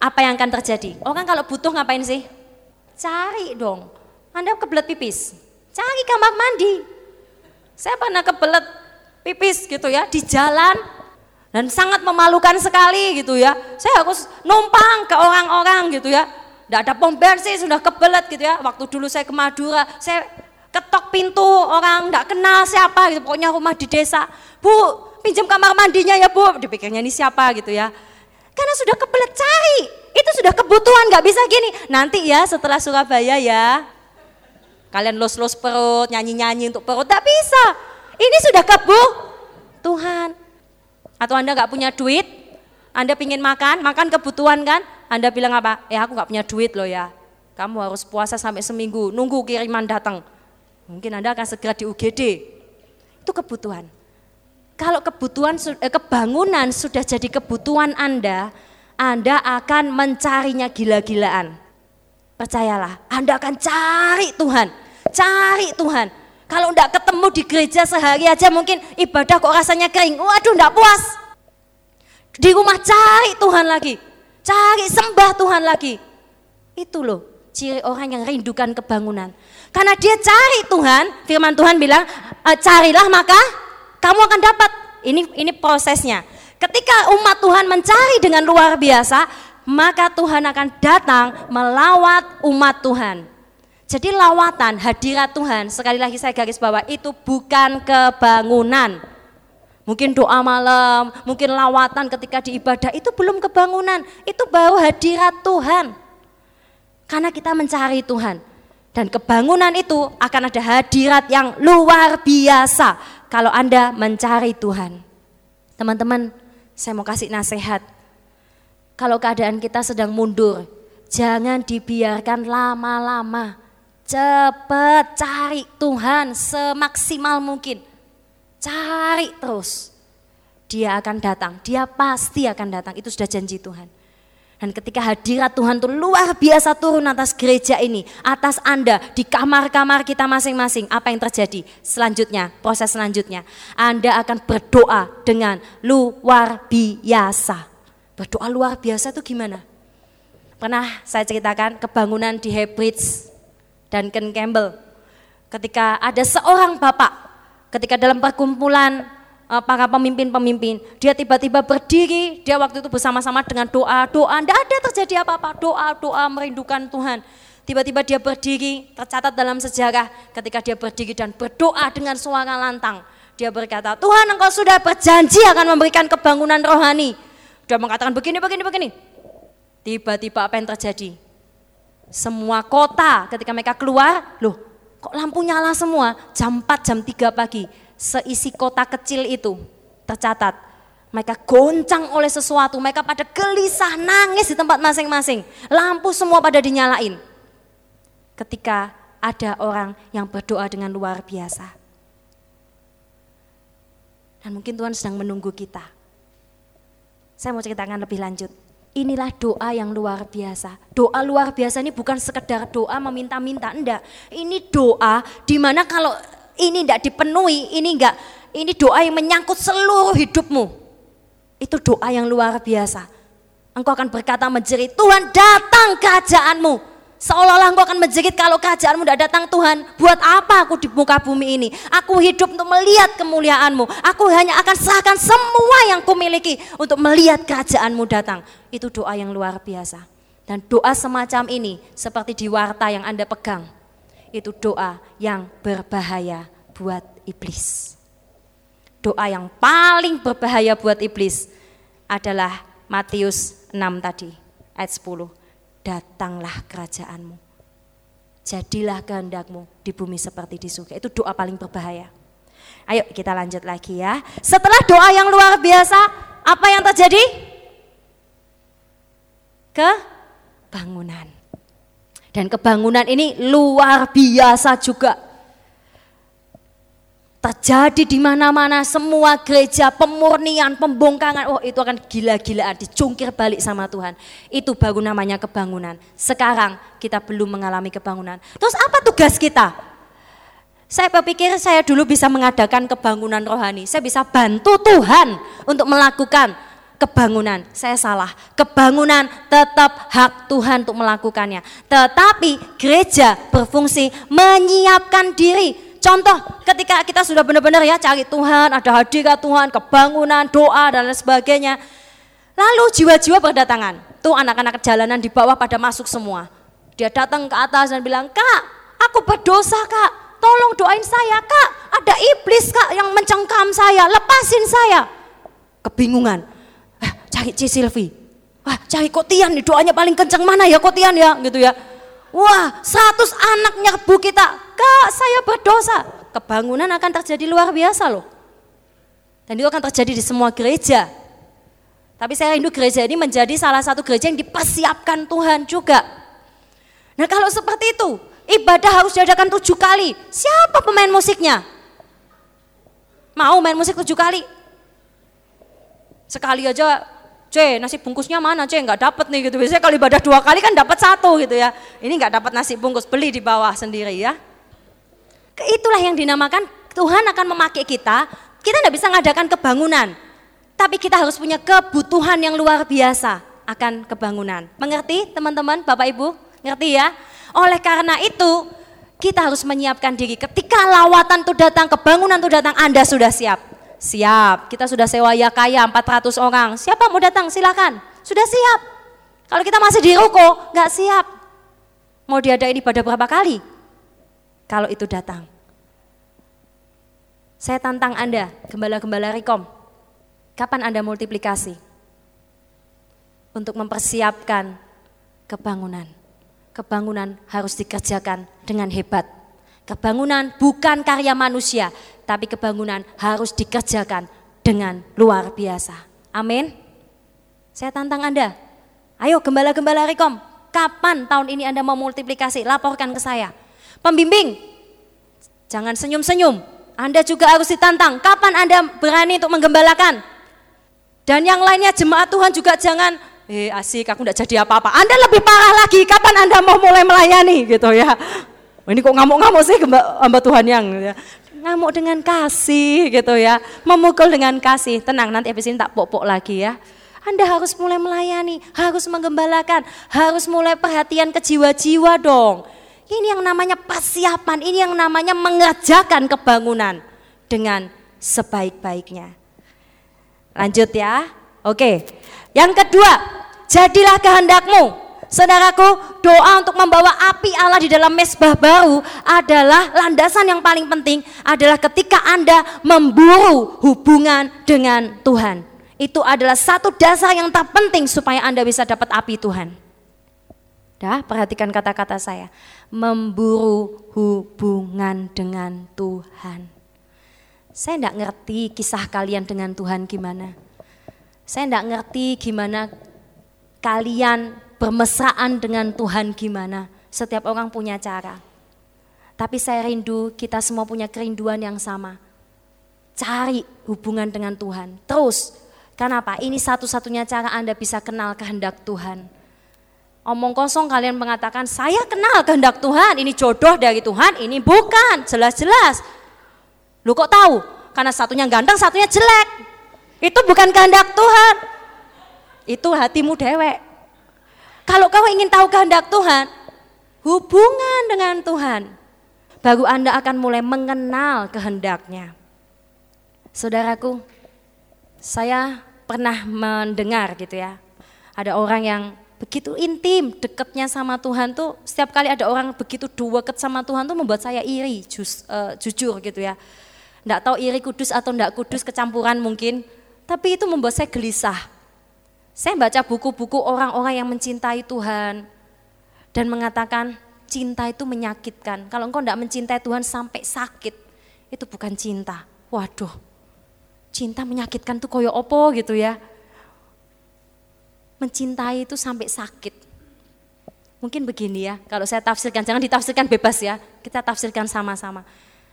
A: apa yang akan terjadi? Orang kalau butuh ngapain sih? Cari dong. Anda kebelet pipis, cari kamar mandi. Saya pernah kebelet pipis gitu ya di jalan dan sangat memalukan sekali gitu ya. Saya harus numpang ke orang-orang gitu ya. Tidak ada pom bensin sudah kebelet gitu ya. Waktu dulu saya ke Madura, saya ketok pintu orang tidak kenal siapa gitu. Pokoknya rumah di desa. Bu, pinjam kamar mandinya ya bu. Dipikirnya ini siapa gitu ya. Karena sudah kebelet cari. Itu sudah kebutuhan, nggak bisa gini. Nanti ya setelah Surabaya ya. Kalian los-los perut, nyanyi-nyanyi untuk perut, tak bisa. Ini sudah kebu Tuhan. Atau Anda nggak punya duit, Anda pingin makan, makan kebutuhan kan? Anda bilang apa? Eh aku nggak punya duit loh ya. Kamu harus puasa sampai seminggu, nunggu kiriman datang. Mungkin Anda akan segera di UGD. Itu kebutuhan. Kalau kebutuhan eh, kebangunan sudah jadi kebutuhan Anda, anda akan mencarinya gila-gilaan. Percayalah, Anda akan cari Tuhan. Cari Tuhan. Kalau enggak ketemu di gereja sehari aja mungkin ibadah kok rasanya kering. Waduh, enggak puas. Di rumah cari Tuhan lagi. Cari sembah Tuhan lagi. Itu loh ciri orang yang rindukan kebangunan. Karena dia cari Tuhan, firman Tuhan bilang, e, carilah maka kamu akan dapat. Ini ini prosesnya. Ketika umat Tuhan mencari dengan luar biasa, maka Tuhan akan datang melawat umat Tuhan. Jadi lawatan hadirat Tuhan, sekali lagi saya garis bawah, itu bukan kebangunan. Mungkin doa malam, mungkin lawatan ketika di ibadah, itu belum kebangunan, itu baru hadirat Tuhan. Karena kita mencari Tuhan. Dan kebangunan itu akan ada hadirat yang luar biasa kalau Anda mencari Tuhan. Teman-teman, saya mau kasih nasihat. Kalau keadaan kita sedang mundur, jangan dibiarkan lama-lama. Cepat cari Tuhan semaksimal mungkin. Cari terus. Dia akan datang, dia pasti akan datang. Itu sudah janji Tuhan. Dan ketika hadirat Tuhan itu luar biasa turun atas gereja ini, atas Anda, di kamar-kamar kita masing-masing, apa yang terjadi? Selanjutnya, proses selanjutnya, Anda akan berdoa dengan luar biasa. Berdoa luar biasa itu gimana? Pernah saya ceritakan kebangunan di Hebridge dan Ken Campbell. Ketika ada seorang bapak, ketika dalam perkumpulan para pemimpin-pemimpin. Dia tiba-tiba berdiri, dia waktu itu bersama-sama dengan doa-doa. Tidak ada terjadi apa-apa, doa-doa merindukan Tuhan. Tiba-tiba dia berdiri, tercatat dalam sejarah ketika dia berdiri dan berdoa dengan suara lantang. Dia berkata, Tuhan engkau sudah berjanji akan memberikan kebangunan rohani. Dia mengatakan begini, begini, begini. Tiba-tiba apa yang terjadi? Semua kota ketika mereka keluar, loh kok lampu nyala semua? Jam 4, jam 3 pagi seisi kota kecil itu tercatat mereka goncang oleh sesuatu, mereka pada gelisah, nangis di tempat masing-masing. Lampu semua pada dinyalain. Ketika ada orang yang berdoa dengan luar biasa. Dan mungkin Tuhan sedang menunggu kita. Saya mau ceritakan lebih lanjut. Inilah doa yang luar biasa. Doa luar biasa ini bukan sekedar doa meminta-minta, enggak. Ini doa di mana kalau ini tidak dipenuhi, ini enggak, ini doa yang menyangkut seluruh hidupmu. Itu doa yang luar biasa. Engkau akan berkata menjerit, Tuhan datang kerajaanmu. Seolah-olah engkau akan menjerit kalau kerajaanmu tidak datang Tuhan. Buat apa aku di muka bumi ini? Aku hidup untuk melihat kemuliaanmu. Aku hanya akan serahkan semua yang kumiliki untuk melihat kerajaanmu datang. Itu doa yang luar biasa. Dan doa semacam ini seperti di warta yang Anda pegang itu doa yang berbahaya buat iblis. Doa yang paling berbahaya buat iblis adalah Matius 6 tadi, ayat 10. Datanglah kerajaanmu. Jadilah kehendakmu di bumi seperti di surga. Itu doa paling berbahaya. Ayo kita lanjut lagi ya. Setelah doa yang luar biasa, apa yang terjadi? Kebangunan. Dan kebangunan ini luar biasa juga. Terjadi di mana-mana semua gereja pemurnian, pembongkangan. Oh itu akan gila-gilaan, dicungkir balik sama Tuhan. Itu baru namanya kebangunan. Sekarang kita belum mengalami kebangunan. Terus apa tugas kita? Saya berpikir saya dulu bisa mengadakan kebangunan rohani. Saya bisa bantu Tuhan untuk melakukan kebangunan. Saya salah. Kebangunan tetap hak Tuhan untuk melakukannya. Tetapi gereja berfungsi menyiapkan diri Contoh ketika kita sudah benar-benar ya cari Tuhan, ada hadirat Tuhan, kebangunan, doa dan lain sebagainya. Lalu jiwa-jiwa berdatangan. Tuh anak-anak jalanan di bawah pada masuk semua. Dia datang ke atas dan bilang, "Kak, aku berdosa, Kak. Tolong doain saya, Kak. Ada iblis, Kak, yang mencengkam saya. Lepasin saya." Kebingungan. Cari Ci Silvi. Wah, cari Kotian nih doanya paling kenceng mana ya Kotian ya, gitu ya. Wah, 100 anak nyerbu kita. Kak, saya berdosa. Kebangunan akan terjadi luar biasa loh. Dan itu akan terjadi di semua gereja. Tapi saya rindu gereja ini menjadi salah satu gereja yang dipersiapkan Tuhan juga. Nah kalau seperti itu, ibadah harus diadakan tujuh kali. Siapa pemain musiknya? Mau main musik tujuh kali? Sekali aja C nasi bungkusnya mana? C nggak dapat nih gitu. Biasanya kalau ibadah dua kali kan dapat satu gitu ya. Ini nggak dapat nasi bungkus beli di bawah sendiri ya. Itulah yang dinamakan Tuhan akan memakai kita. Kita nggak bisa ngadakan kebangunan. Tapi kita harus punya kebutuhan yang luar biasa akan kebangunan. Mengerti teman-teman bapak ibu? Ngerti ya? Oleh karena itu kita harus menyiapkan diri. Ketika lawatan itu datang kebangunan itu datang anda sudah siap Siap, kita sudah sewa ya kaya 400 orang. Siapa mau datang? Silakan. Sudah siap. Kalau kita masih di ruko, nggak siap. Mau diadain ibadah berapa kali? Kalau itu datang. Saya tantang Anda, gembala-gembala Rikom. Kapan Anda multiplikasi? Untuk mempersiapkan kebangunan. Kebangunan harus dikerjakan dengan hebat. Kebangunan bukan karya manusia, tapi kebangunan harus dikerjakan dengan luar biasa. Amin. Saya tantang Anda. Ayo gembala-gembala Rekom, kapan tahun ini Anda mau multiplikasi? Laporkan ke saya. Pembimbing, jangan senyum-senyum. Anda juga harus ditantang. Kapan Anda berani untuk menggembalakan? Dan yang lainnya jemaat Tuhan juga jangan, eh asik aku tidak jadi apa-apa. Anda lebih parah lagi, kapan Anda mau mulai melayani gitu ya. Ini kok ngamuk-ngamuk sih hamba Tuhan yang ya ngamuk dengan kasih gitu ya, memukul dengan kasih. Tenang, nanti habis ini tak pok-pok lagi ya. Anda harus mulai melayani, harus menggembalakan, harus mulai perhatian ke jiwa-jiwa dong. Ini yang namanya persiapan, ini yang namanya mengerjakan kebangunan dengan sebaik-baiknya. Lanjut ya. Oke. Yang kedua, jadilah kehendakmu Saudaraku, doa untuk membawa api Allah di dalam mesbah baru adalah landasan yang paling penting adalah ketika Anda memburu hubungan dengan Tuhan. Itu adalah satu dasar yang terpenting supaya Anda bisa dapat api Tuhan. Dah, perhatikan kata-kata saya. Memburu hubungan dengan Tuhan. Saya tidak ngerti kisah kalian dengan Tuhan gimana. Saya tidak ngerti gimana kalian bermesraan dengan Tuhan gimana. Setiap orang punya cara. Tapi saya rindu kita semua punya kerinduan yang sama. Cari hubungan dengan Tuhan. Terus, kenapa? Ini satu-satunya cara Anda bisa kenal kehendak Tuhan. Omong kosong kalian mengatakan, saya kenal kehendak Tuhan, ini jodoh dari Tuhan, ini bukan, jelas-jelas. Lu kok tahu? Karena satunya ganteng, satunya jelek. Itu bukan kehendak Tuhan. Itu hatimu dewek. Kalau kau ingin tahu kehendak Tuhan, hubungan dengan Tuhan, baru Anda akan mulai mengenal kehendaknya. Saudaraku, saya pernah mendengar gitu ya, ada orang yang begitu intim dekatnya sama Tuhan tuh setiap kali ada orang begitu deket sama Tuhan tuh membuat saya iri just, uh, jujur gitu ya Nggak tahu iri kudus atau nggak kudus kecampuran mungkin tapi itu membuat saya gelisah Saya baca buku-buku orang-orang yang mencintai Tuhan dan mengatakan cinta itu menyakitkan. Kalau engkau tidak mencintai Tuhan sampai sakit, itu bukan cinta. Waduh, cinta menyakitkan tuh koyo opo gitu ya. Mencintai itu sampai sakit. Mungkin begini ya, kalau saya tafsirkan, jangan ditafsirkan bebas ya, kita tafsirkan sama-sama.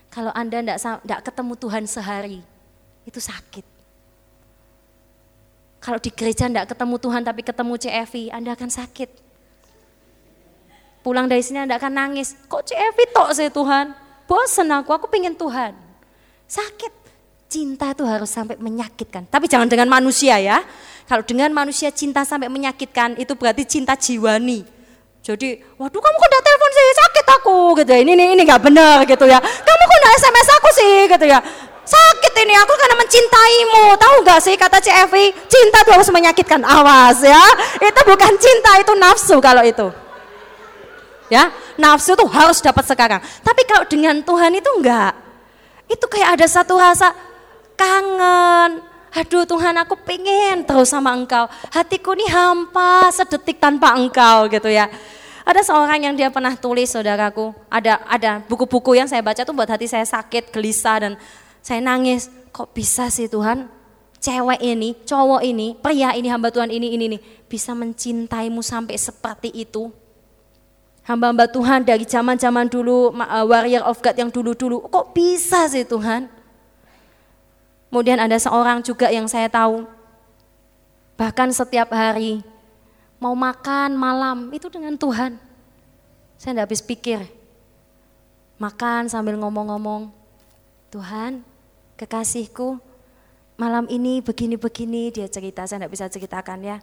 A: Kalau Anda tidak ketemu Tuhan sehari, itu sakit. Kalau di gereja tidak ketemu Tuhan tapi ketemu CFI, Anda akan sakit. Pulang dari sini Anda akan nangis. Kok CFI tok sih Tuhan? Bosen aku, aku pengen Tuhan. Sakit. Cinta itu harus sampai menyakitkan. Tapi jangan dengan manusia ya. Kalau dengan manusia cinta sampai menyakitkan, itu berarti cinta jiwani. Jadi, waduh kamu kok udah telepon sih, sakit aku gitu ya. Ini ini ini nggak benar gitu ya. Kamu kok udah SMS aku sih gitu ya. Sakit ini aku karena mencintaimu. Tahu gak sih kata CFI, cinta itu harus menyakitkan. Awas ya. Itu bukan cinta, itu nafsu kalau itu. Ya, nafsu itu harus dapat sekarang. Tapi kalau dengan Tuhan itu enggak. Itu kayak ada satu rasa kangen. Aduh Tuhan aku pengen terus sama engkau. Hatiku ini hampa sedetik tanpa engkau gitu ya. Ada seorang yang dia pernah tulis saudaraku. Ada ada buku-buku yang saya baca tuh buat hati saya sakit, gelisah dan saya nangis, kok bisa sih Tuhan cewek ini, cowok ini, pria ini, hamba Tuhan ini, ini, ini bisa mencintaimu sampai seperti itu. Hamba-hamba Tuhan dari zaman-zaman dulu, uh, warrior of God yang dulu-dulu, kok bisa sih Tuhan? Kemudian ada seorang juga yang saya tahu, bahkan setiap hari mau makan malam itu dengan Tuhan. Saya tidak habis pikir, makan sambil ngomong-ngomong, Tuhan kekasihku malam ini begini-begini dia cerita, saya tidak bisa ceritakan ya.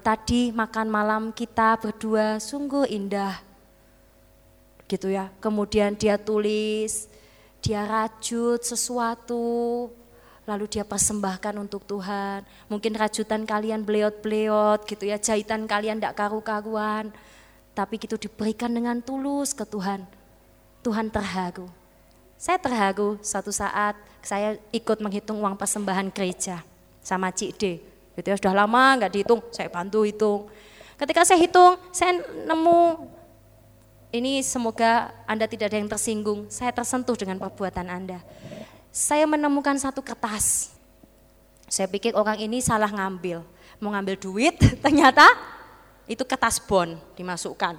A: Tadi makan malam kita berdua sungguh indah. Gitu ya. Kemudian dia tulis, dia rajut sesuatu, lalu dia persembahkan untuk Tuhan. Mungkin rajutan kalian beleot-beleot gitu ya, jahitan kalian tidak karu-karuan. Tapi itu diberikan dengan tulus ke Tuhan. Tuhan terharu. Saya terharu suatu saat saya ikut menghitung uang persembahan gereja sama Cik D. Gitu ya, sudah lama nggak dihitung, saya bantu hitung. Ketika saya hitung, saya nemu ini semoga Anda tidak ada yang tersinggung. Saya tersentuh dengan perbuatan Anda. Saya menemukan satu kertas. Saya pikir orang ini salah ngambil. Mau ngambil duit, ternyata itu kertas bon dimasukkan.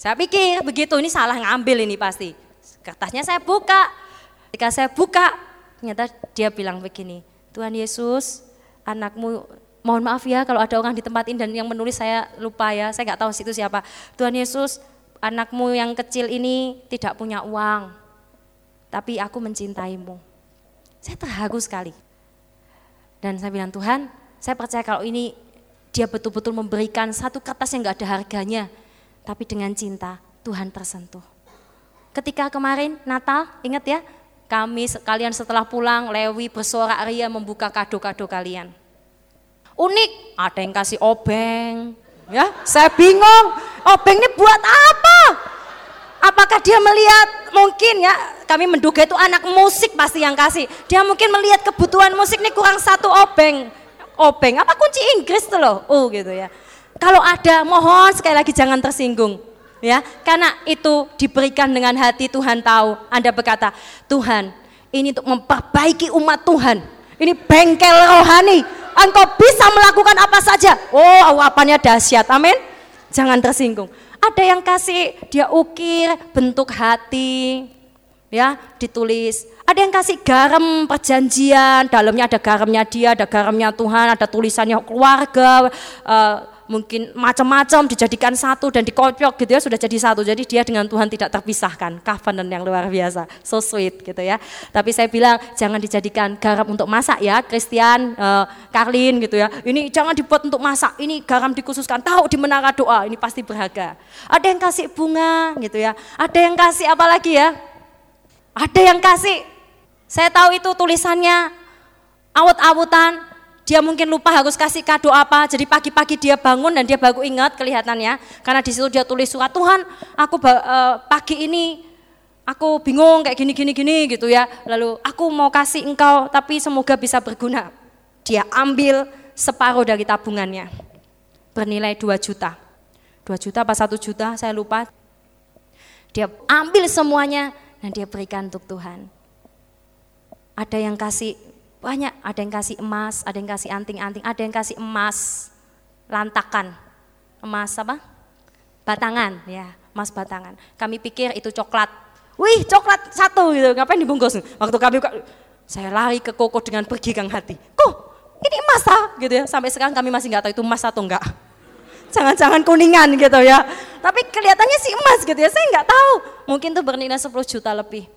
A: Saya pikir begitu, ini salah ngambil ini pasti. Kertasnya saya buka. Ketika saya buka, ternyata dia bilang begini, Tuhan Yesus, anakmu, mohon maaf ya kalau ada orang di tempat ini dan yang menulis saya lupa ya, saya nggak tahu situ siapa. Tuhan Yesus, anakmu yang kecil ini tidak punya uang, tapi aku mencintaimu. Saya terharu sekali. Dan saya bilang, Tuhan, saya percaya kalau ini dia betul-betul memberikan satu kertas yang nggak ada harganya, tapi dengan cinta Tuhan tersentuh. Ketika kemarin Natal, ingat ya, kami kalian setelah pulang, Lewi bersorak ria membuka kado-kado kalian. Unik, ada yang kasih obeng, ya saya bingung, obeng ini buat apa? Apakah dia melihat mungkin ya kami menduga itu anak musik pasti yang kasih. Dia mungkin melihat kebutuhan musik ini kurang satu obeng. Obeng apa kunci Inggris tuh loh. Oh gitu ya. Kalau ada mohon sekali lagi jangan tersinggung ya karena itu diberikan dengan hati Tuhan tahu. Anda berkata Tuhan ini untuk memperbaiki umat Tuhan. Ini bengkel rohani. Engkau bisa melakukan apa saja. Oh awapannya dahsyat. Amin. Jangan tersinggung. Ada yang kasih dia ukir bentuk hati ya ditulis. Ada yang kasih garam perjanjian. Dalamnya ada garamnya dia ada garamnya Tuhan ada tulisannya keluarga uh, mungkin macam-macam dijadikan satu dan dikocok gitu ya sudah jadi satu. Jadi dia dengan Tuhan tidak terpisahkan. Covenant yang luar biasa. So sweet gitu ya. Tapi saya bilang jangan dijadikan garam untuk masak ya. Christian, uh, Karlin gitu ya. Ini jangan dibuat untuk masak. Ini garam dikhususkan. Tahu di menara doa ini pasti berharga. Ada yang kasih bunga gitu ya. Ada yang kasih apa lagi ya? Ada yang kasih. Saya tahu itu tulisannya awut-awutan dia mungkin lupa harus kasih kado apa, jadi pagi-pagi dia bangun dan dia baru ingat kelihatannya, karena di situ dia tulis surat Tuhan, aku uh, pagi ini aku bingung kayak gini gini gini gitu ya, lalu aku mau kasih engkau tapi semoga bisa berguna. Dia ambil separuh dari tabungannya. Bernilai 2 juta. 2 juta apa 1 juta, saya lupa. Dia ambil semuanya dan dia berikan untuk Tuhan. Ada yang kasih banyak, ada yang kasih emas, ada yang kasih anting-anting, ada yang kasih emas lantakan. Emas apa? Batangan, ya, emas batangan. Kami pikir itu coklat. Wih, coklat satu gitu. Ngapain dibungkus? Waktu kami saya lari ke koko dengan pergigang hati. Kok ini emas ah? gitu ya. Sampai sekarang kami masih nggak tahu itu emas atau enggak jangan-jangan kuningan gitu ya. Tapi kelihatannya sih emas gitu ya, saya nggak tahu. Mungkin tuh bernilai 10 juta lebih.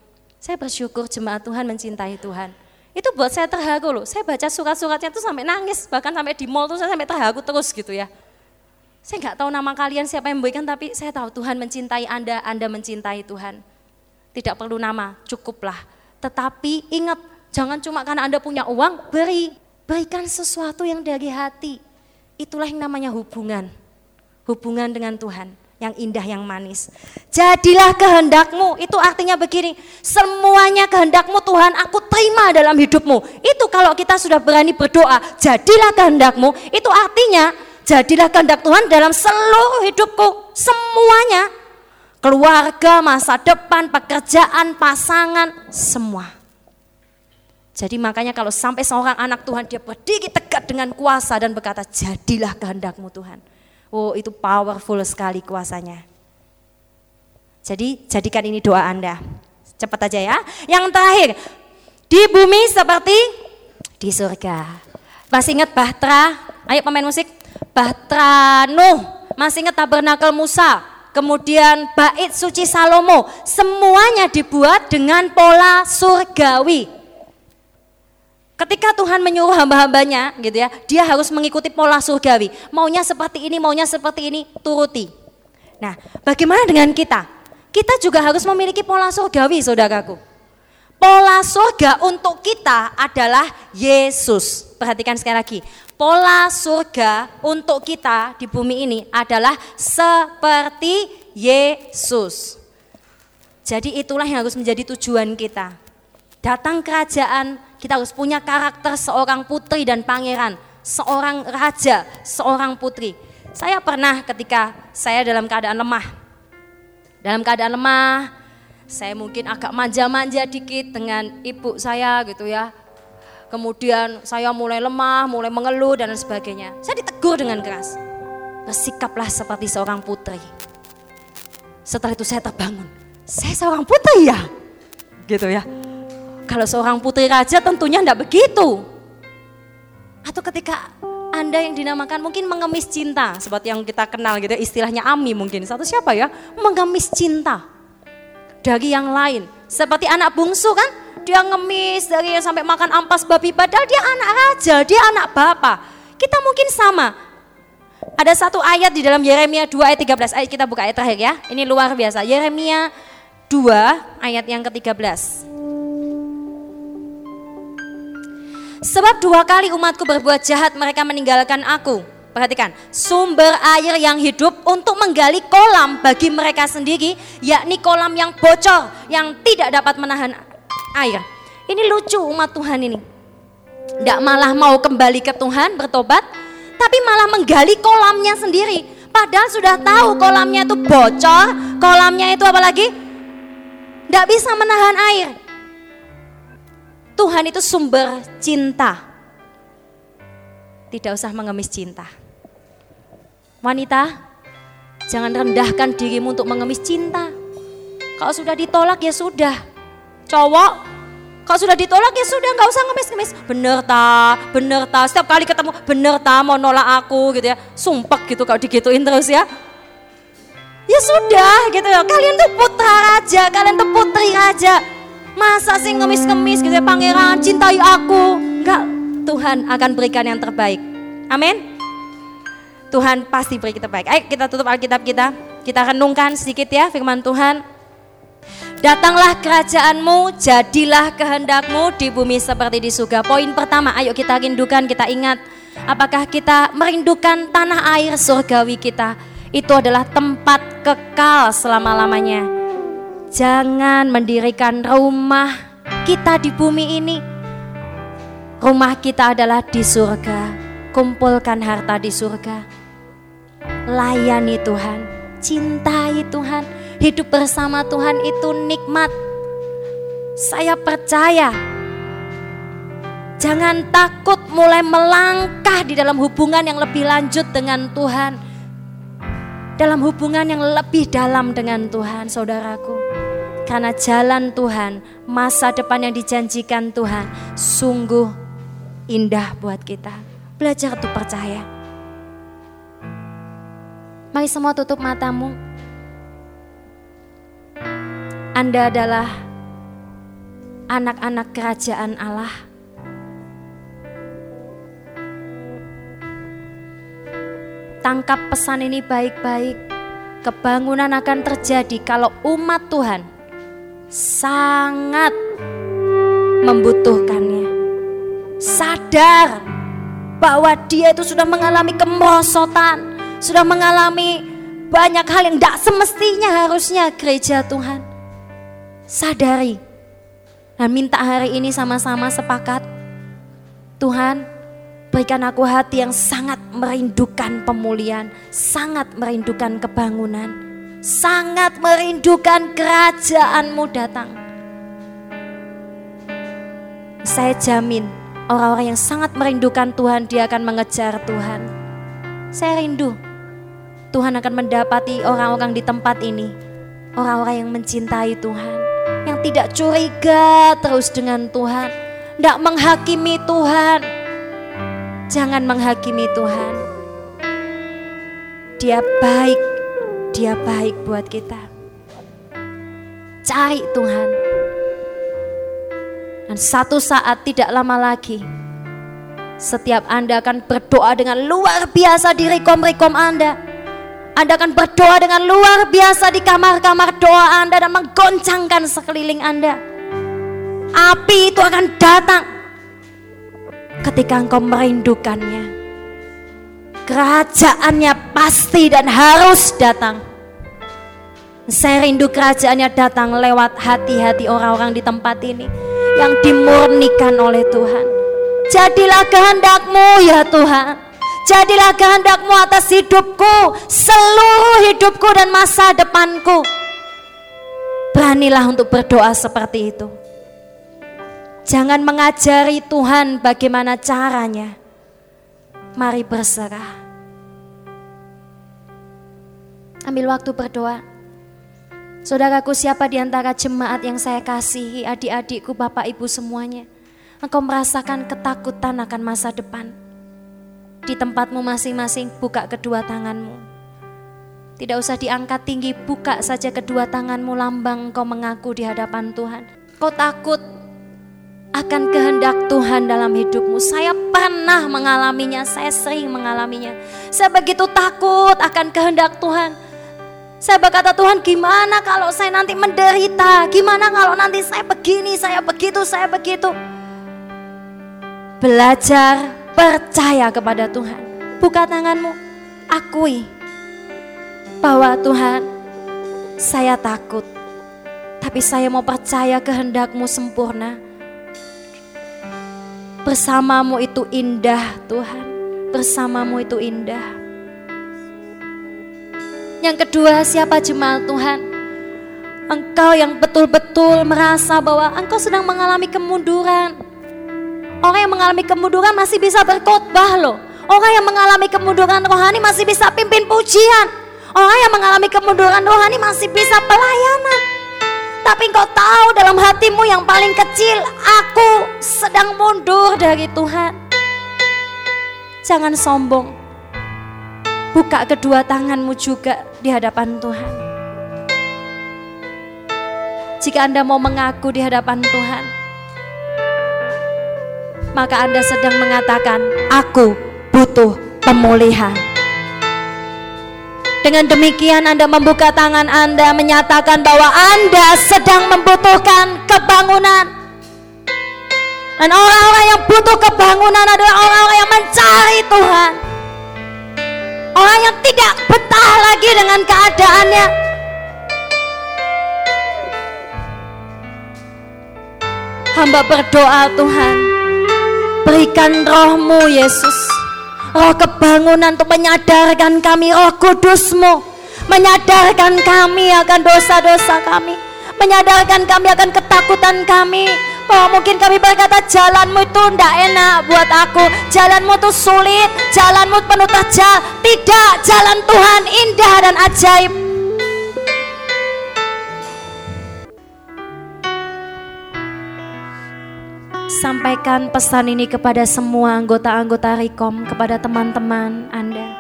A: Saya bersyukur jemaat Tuhan mencintai Tuhan. Itu buat saya terharu loh. Saya baca surat-suratnya tuh sampai nangis, bahkan sampai di mall tuh saya sampai terharu terus gitu ya. Saya nggak tahu nama kalian siapa yang memberikan, tapi saya tahu Tuhan mencintai Anda, Anda mencintai Tuhan. Tidak perlu nama, cukuplah. Tetapi ingat, jangan cuma karena Anda punya uang, beri. Berikan sesuatu yang dari hati. Itulah yang namanya hubungan hubungan dengan Tuhan yang indah, yang manis. Jadilah kehendakmu, itu artinya begini, semuanya kehendakmu Tuhan aku terima dalam hidupmu. Itu kalau kita sudah berani berdoa, jadilah kehendakmu, itu artinya jadilah kehendak Tuhan dalam seluruh hidupku, semuanya. Keluarga, masa depan, pekerjaan, pasangan, semua. Jadi makanya kalau sampai seorang anak Tuhan dia berdiri tegak dengan kuasa dan berkata jadilah kehendakmu Tuhan. Oh itu powerful sekali kuasanya. Jadi jadikan ini doa Anda. Cepat aja ya. Yang terakhir, di bumi seperti di surga. Masih ingat Bahtera? Ayo pemain musik. Bahtera Nuh. Masih ingat tabernakel Musa? Kemudian bait suci Salomo. Semuanya dibuat dengan pola surgawi. Ketika Tuhan menyuruh hamba-hambanya gitu ya, dia harus mengikuti pola surgawi. Maunya seperti ini, maunya seperti ini, turuti. Nah, bagaimana dengan kita? Kita juga harus memiliki pola surgawi, saudaraku. Pola surga untuk kita adalah Yesus. Perhatikan sekali lagi. Pola surga untuk kita di bumi ini adalah seperti Yesus. Jadi itulah yang harus menjadi tujuan kita. Datang kerajaan kita harus punya karakter seorang putri dan pangeran, seorang raja, seorang putri. Saya pernah ketika saya dalam keadaan lemah, dalam keadaan lemah, saya mungkin agak manja-manja dikit dengan ibu saya gitu ya. Kemudian saya mulai lemah, mulai mengeluh dan sebagainya. Saya ditegur dengan keras. Bersikaplah seperti seorang putri. Setelah itu saya terbangun. Saya seorang putri ya? Gitu ya kalau seorang putri raja tentunya tidak begitu. Atau ketika anda yang dinamakan mungkin mengemis cinta, seperti yang kita kenal gitu, istilahnya Ami mungkin. Satu siapa ya? Mengemis cinta dari yang lain. Seperti anak bungsu kan, dia ngemis dari yang sampai makan ampas babi, padahal dia anak raja, dia anak bapak. Kita mungkin sama. Ada satu ayat di dalam Yeremia 2 ayat 13, ayat kita buka ayat terakhir ya. Ini luar biasa. Yeremia 2 ayat yang ke-13. Sebab dua kali umatku berbuat jahat mereka meninggalkan aku. Perhatikan, sumber air yang hidup untuk menggali kolam bagi mereka sendiri, yakni kolam yang bocor, yang tidak dapat menahan air. Ini lucu umat Tuhan ini. Tidak malah mau kembali ke Tuhan bertobat, tapi malah menggali kolamnya sendiri. Padahal sudah tahu kolamnya itu bocor, kolamnya itu apalagi tidak bisa menahan air. Tuhan itu sumber cinta. Tidak usah mengemis cinta. Wanita, jangan rendahkan dirimu untuk mengemis cinta. Kalau sudah ditolak ya sudah. Cowok, kalau sudah ditolak ya sudah nggak usah ngemis-ngemis. Bener ta, bener ta. Setiap kali ketemu bener ta mau nolak aku gitu ya. Sumpah gitu kalau digituin terus ya. Ya sudah gitu ya. Kalian tuh putra raja, kalian tuh putri raja Masa sih ngemis-ngemis gitu ya pangeran cintai aku. Enggak, Tuhan akan berikan yang terbaik. Amin. Tuhan pasti beri kita baik. Ayo kita tutup Alkitab kita. Kita renungkan sedikit ya firman Tuhan. Datanglah kerajaanmu, jadilah kehendakmu di bumi seperti di surga. Poin pertama, ayo kita rindukan, kita ingat. Apakah kita merindukan tanah air surgawi kita? Itu adalah tempat kekal selama-lamanya. Jangan mendirikan rumah kita di bumi ini. Rumah kita adalah di surga. kumpulkan harta di surga. Layani Tuhan, cintai Tuhan, hidup bersama Tuhan itu nikmat. Saya percaya Jangan takut mulai melangkah di dalam hubungan yang lebih lanjut dengan Tuhan. Dalam hubungan yang lebih dalam dengan Tuhan, saudaraku. Karena jalan Tuhan, masa depan yang dijanjikan Tuhan, sungguh indah buat kita. Belajar untuk percaya. Mari semua tutup matamu. Anda adalah anak-anak kerajaan Allah Tangkap pesan ini baik-baik. Kebangunan akan terjadi kalau umat Tuhan sangat membutuhkannya. Sadar bahwa dia itu sudah mengalami kemerosotan, sudah mengalami banyak hal yang tidak semestinya harusnya gereja Tuhan. Sadari dan minta hari ini sama-sama sepakat. Tuhan, Berikan aku hati yang sangat merindukan pemulihan, sangat merindukan kebangunan, sangat merindukan kerajaanmu datang. Saya jamin orang-orang yang sangat merindukan Tuhan, dia akan mengejar Tuhan. Saya rindu Tuhan akan mendapati orang-orang di tempat ini, orang-orang yang mencintai Tuhan, yang tidak curiga terus dengan Tuhan, tidak menghakimi Tuhan, Jangan menghakimi Tuhan. Dia baik, dia baik buat kita. Cari Tuhan. Dan satu saat tidak lama lagi, setiap Anda akan berdoa dengan luar biasa di rekom-rekom Anda. Anda akan berdoa dengan luar biasa di kamar-kamar doa Anda dan menggoncangkan sekeliling Anda. Api itu akan datang ketika engkau merindukannya. Kerajaannya pasti dan harus datang. Saya rindu kerajaannya datang lewat hati-hati orang-orang di tempat ini yang dimurnikan oleh Tuhan. Jadilah kehendakmu ya Tuhan. Jadilah kehendakmu atas hidupku, seluruh hidupku dan masa depanku. Beranilah untuk berdoa seperti itu. Jangan mengajari Tuhan bagaimana caranya. Mari berserah. Ambil waktu berdoa. Saudaraku siapa di antara jemaat yang saya kasihi, adik-adikku, bapak ibu semuanya. Engkau merasakan ketakutan akan masa depan. Di tempatmu masing-masing buka kedua tanganmu. Tidak usah diangkat tinggi, buka saja kedua tanganmu lambang kau mengaku di hadapan Tuhan. Kau takut akan kehendak Tuhan dalam hidupmu. Saya pernah mengalaminya, saya sering mengalaminya. Saya begitu takut akan kehendak Tuhan. Saya berkata Tuhan gimana kalau saya nanti menderita? Gimana kalau nanti saya begini, saya begitu, saya begitu. Belajar percaya kepada Tuhan. Buka tanganmu, akui bahwa Tuhan saya takut. Tapi saya mau percaya kehendakmu sempurna Bersamamu itu indah Tuhan. Bersamamu itu indah. Yang kedua, siapa jemaat Tuhan? Engkau yang betul-betul merasa bahwa engkau sedang mengalami kemunduran. Orang yang mengalami kemunduran masih bisa berkhotbah loh. Orang yang mengalami kemunduran rohani masih bisa pimpin pujian. Orang yang mengalami kemunduran rohani masih bisa pelayanan. Tapi engkau tahu dalam hatimu yang paling kecil, aku sedang mundur dari Tuhan. Jangan sombong. Buka kedua tanganmu juga di hadapan Tuhan. Jika Anda mau mengaku di hadapan Tuhan, maka Anda sedang mengatakan, "Aku butuh pemulihan." Dengan demikian Anda membuka tangan Anda menyatakan bahwa Anda sedang membutuhkan kebangunan. Dan orang-orang yang butuh kebangunan adalah orang-orang yang mencari Tuhan. Orang yang tidak betah lagi dengan keadaannya. Hamba berdoa Tuhan, berikan rohmu Yesus. Roh kebangunan untuk menyadarkan kami roh kudusmu. Menyadarkan kami akan dosa-dosa kami. Menyadarkan kami akan ketakutan kami bahwa mungkin kami berkata jalanmu itu tidak enak buat aku. Jalanmu itu sulit. Jalanmu penuh terjal tidak jalan Tuhan indah dan ajaib. Sampaikan pesan ini kepada semua anggota-anggota Rikom, kepada teman-teman Anda.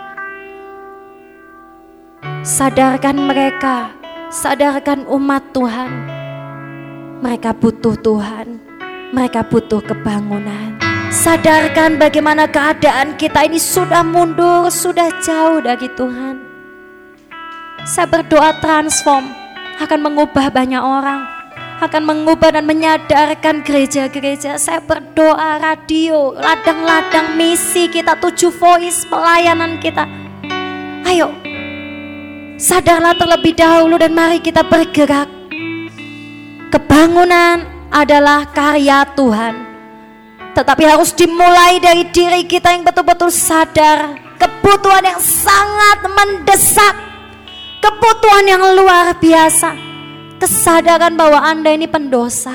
A: Sadarkan mereka, sadarkan umat Tuhan. Mereka butuh Tuhan, mereka butuh kebangunan. Sadarkan bagaimana keadaan kita ini sudah mundur, sudah jauh dari Tuhan. Saya berdoa transform akan mengubah banyak orang akan mengubah dan menyadarkan gereja-gereja. Saya berdoa radio, ladang-ladang misi kita, tujuh voice pelayanan kita. Ayo, sadarlah terlebih dahulu dan mari kita bergerak. Kebangunan adalah karya Tuhan. Tetapi harus dimulai dari diri kita yang betul-betul sadar kebutuhan yang sangat mendesak, kebutuhan yang luar biasa kesadaran bahwa Anda ini pendosa.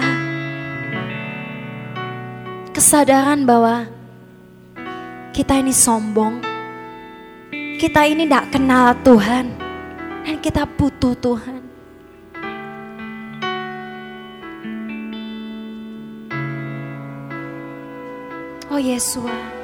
A: Kesadaran bahwa kita ini sombong. Kita ini tidak kenal Tuhan. Dan kita butuh Tuhan. Oh Yesus.